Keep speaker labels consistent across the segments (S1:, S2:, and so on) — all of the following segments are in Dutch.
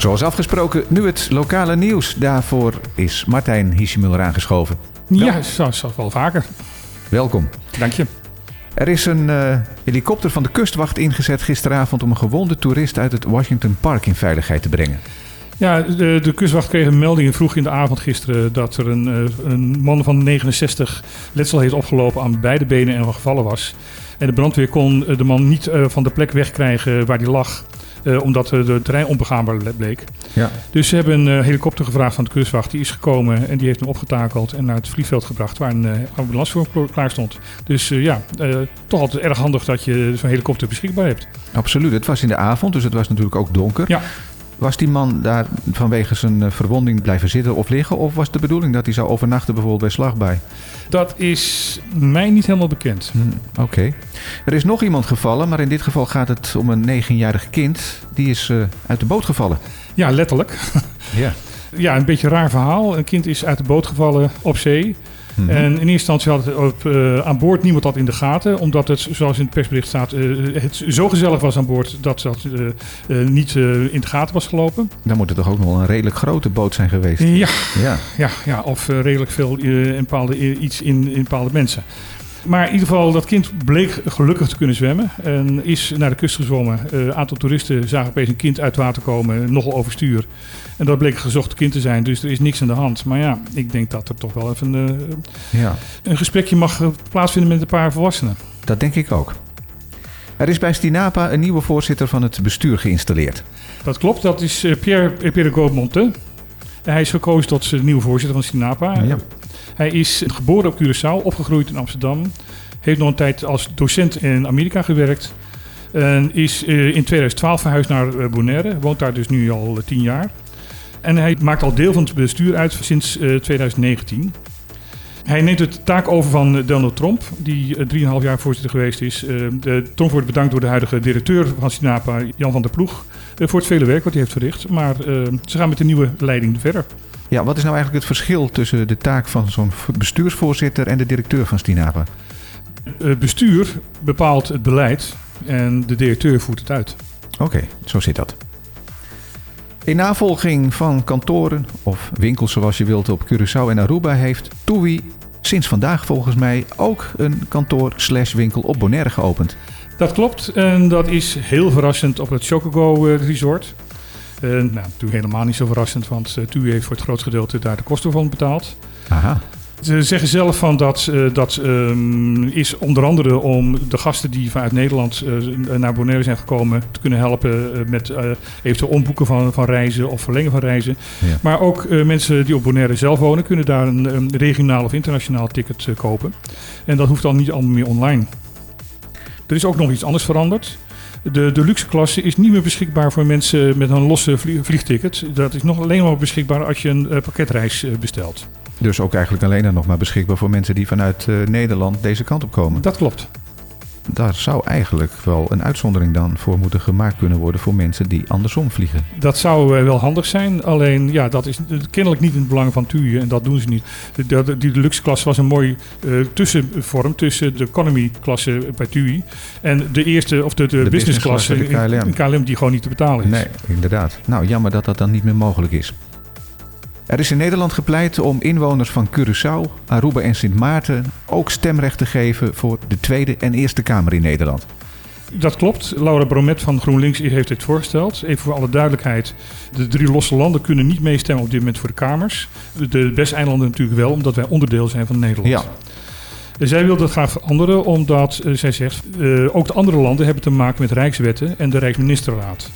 S1: Zoals afgesproken, nu het lokale nieuws. Daarvoor is Martijn Hiesemuller aangeschoven.
S2: Ja, zo, zo wel vaker.
S1: Welkom.
S2: Dank je.
S1: Er is een eh, helikopter van de kustwacht ingezet gisteravond om een gewonde toerist uit het Washington Park in veiligheid te brengen.
S2: Ja, de, de kustwacht kreeg een melding vroeg in de avond gisteren dat er een, eh, een man van 69 letsel heeft opgelopen aan beide benen en gevallen was. En de brandweer kon eh, de man niet van de plek wegkrijgen waar hij lag. Eh, omdat eh, de terrein onbegaanbaar bleek.
S1: Ja.
S2: Dus ze hebben een eh, helikopter gevraagd van de kustwacht. Die is gekomen en die heeft hem opgetakeld en naar het vliegveld gebracht waar een ambulance voor klaar stond. Dus ja, toch altijd erg handig dat je zo'n helikopter beschikbaar hebt.
S1: Absoluut. Het was in de avond, dus het was natuurlijk ook donker.
S2: Ja.
S1: Was die man daar vanwege zijn eh, verwonding blijven zitten of liggen? Of was de bedoeling dat hij zou overnachten bijvoorbeeld bij Slagbij?
S2: Dat is mij niet helemaal bekend.
S1: Hm, Oké. Er is nog iemand gevallen, maar in dit geval gaat het om een negenjarig kind. Die is eh, uit de boot gevallen.
S2: Ja, letterlijk.
S1: Ja.
S2: Ja, een beetje een raar verhaal. Een kind is uit de boot gevallen op zee.
S1: Mhm.
S2: En in eerste instantie had het op, eh, aan boord niemand dat in de gaten. Omdat het, zoals in het persbericht staat, eh, het zo gezellig was aan boord dat dat eh, eh, niet eh, in de gaten was gelopen.
S1: Dan moet het toch ook nog wel een redelijk grote boot zijn geweest.
S2: Ja,
S1: Ja.
S2: ja, ja of eh, redelijk veel eh, in bepaalde, eh, iets in, in bepaalde mensen. Maar in ieder geval, dat kind bleek gelukkig te kunnen zwemmen. En is naar de kust gezwommen. Eh, Een aantal toeristen zagen opeens een kind uit het water komen, nogal overstuur. En dat bleek een gezocht kind te zijn, dus er is niks aan de hand. Maar ja, ik denk dat er toch wel even eh,
S1: ja,
S2: een gesprekje mag eh, plaatsvinden met een paar volwassenen.
S1: dat denk ik ook. Er is bij Stinapa een nieuwe voorzitter van het bestuur geïnstalleerd.
S2: Dat klopt, dat is Pierre Pierre Gaudmonte. Hij is gekozen tot de nieuwe voorzitter van Sinapa.
S1: Ja.
S2: Hij is geboren op Curaçao, opgegroeid in Amsterdam. Heeft nog een tijd als docent in Amerika gewerkt. En is eh, in 2012 verhuisd naar eh, Bonaire. Woont daar dus nu al eh, tien jaar. En hij maakt al deel van het bestuur uit sinds eh, 2019. Hij neemt het taak over van Donald Trump, die eh, 3,5 jaar voorzitter geweest is. De, Trump wordt bedankt door de huidige directeur van Sinapa, Jan van der Ploeg, voor het vele werk wat hij heeft verricht. Maar ze gaan met de nieuwe leiding verder.
S1: Ja, wat is nou eigenlijk het verschil tussen de taak van zo'n bestuursvoorzitter en de directeur van Stinapa?
S2: Het bestuur bepaalt het beleid en de directeur voert het uit.
S1: Oké, zo zit dat. In navolging van kantoren of winkels zoals je wilt op Curaçao en Aruba heeft TUI sinds vandaag volgens mij ook een kantoor slash winkel op Bonaire geopend.
S2: Dat klopt en dat is heel verrassend op het Chocogo eh, Resort. Eh, nou, natuurlijk helemaal niet zo verrassend, want uh, TUI heeft voor het grootste gedeelte daar de kosten van betaald.
S1: Aha,
S2: Ze zeggen zelf van dat eh, dat ehm, is onder andere om de gasten die vanuit Nederland eh, naar Bonaire zijn gekomen te kunnen helpen eh, met eh, eventueel omboeken van, van reizen of verlengen van reizen.
S1: Ja.
S2: Maar ook eh, mensen die op Bonaire zelf wonen kunnen daar een, een regionaal of internationaal ticket eh, kopen. En dat hoeft dan niet allemaal meer online. Er is ook nog iets anders veranderd. De, de luxe klasse is niet meer beschikbaar voor mensen met een losse vlie- vliegticket. Dat is nog alleen maar beschikbaar als je een eh, pakketreis eh, bestelt.
S1: dus ook eigenlijk alleen dan nog maar beschikbaar voor mensen die vanuit eh, Nederland deze kant op komen.
S2: Dat klopt.
S1: Daar zou eigenlijk wel een uitzondering dan voor moeten gemaakt kunnen worden voor mensen die andersom vliegen.
S2: Dat zou eh, wel handig zijn. Alleen, ja, dat is kennelijk niet in het belang van TUI en dat doen ze niet. De, die deluxe klasse was een mooi eh, tussenvorm tussen de economy klasse bij TUI en de eerste of de, de, business
S1: business
S2: klasse in KLM die gewoon niet te betalen is.
S1: Nee, inderdaad. Nou, jammer dat dat dan niet meer mogelijk is. Er is in Nederland gepleit om inwoners van Curaçao, Aruba en Sint Maarten ook stemrecht te geven voor de Tweede en Eerste Kamer in Nederland.
S2: Dat klopt. Laura Bromet van GroenLinks heeft dit voorgesteld. Even voor alle duidelijkheid. De drie losse landen kunnen niet meestemmen op dit moment voor de kamers. De Westeilanden natuurlijk wel, omdat wij onderdeel zijn van Nederland.
S1: Ja,
S2: Zij wil dat graag veranderen, omdat eh, zij zegt... eh, ook de andere landen hebben te maken met Rijkswetten en de Rijksministerraad.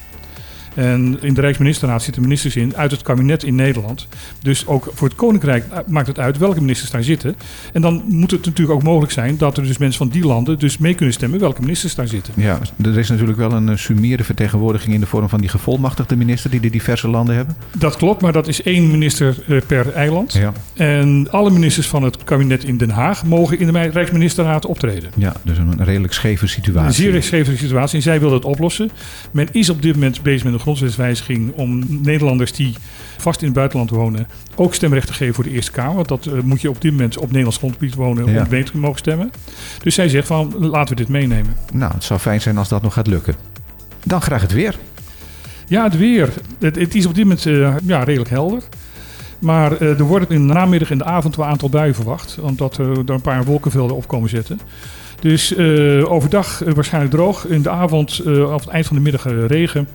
S2: En in de Rijksministerraad zitten ministers in uit het kabinet in Nederland. Dus ook voor het Koninkrijk eh, maakt het uit welke ministers daar zitten. En dan moet het natuurlijk ook mogelijk zijn dat er dus mensen van die landen dus mee kunnen stemmen welke ministers daar zitten.
S1: ja, er is natuurlijk wel een eh, summiere vertegenwoordiging in de vorm van die gevolmachtigde minister die de diverse landen hebben.
S2: Dat klopt, maar dat is één minister eh, per eiland.
S1: Ja,
S2: En alle ministers van het kabinet in Den Haag mogen in de Rijksministerraad optreden.
S1: ja dus een redelijk scheve
S2: Een
S1: situatie.
S2: zeer geschreven situatie. En zij wil dat oplossen. Men is op dit moment bezig met een grondwetswijziging om Nederlanders die vast in het buitenland wonen ook stemrecht te geven voor de Eerste Kamer. Want dat eh, moet je op dit moment op Nederlands grondgebied wonen
S1: Ja.
S2: om mee te mogen stemmen. Dus zij zegt van laten we dit meenemen.
S1: Nou, het zou fijn zijn als dat nog gaat lukken. Dan graag het weer.
S2: Ja, het weer. Het, het is op dit moment uh, ja, redelijk helder. Maar uh, er wordt in de namiddag en de avond wel een aantal buien verwacht. Omdat er, er een paar wolkenvelden op komen zetten. Dus uh, overdag waarschijnlijk droog. In de avond, op het eind van de middag regen.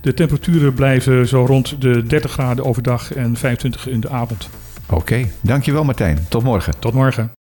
S2: De temperaturen blijven zo rond de 30 graden overdag en 25 in de avond.
S1: Oké, okay. dankjewel Martijn. Tot morgen.
S2: Tot morgen.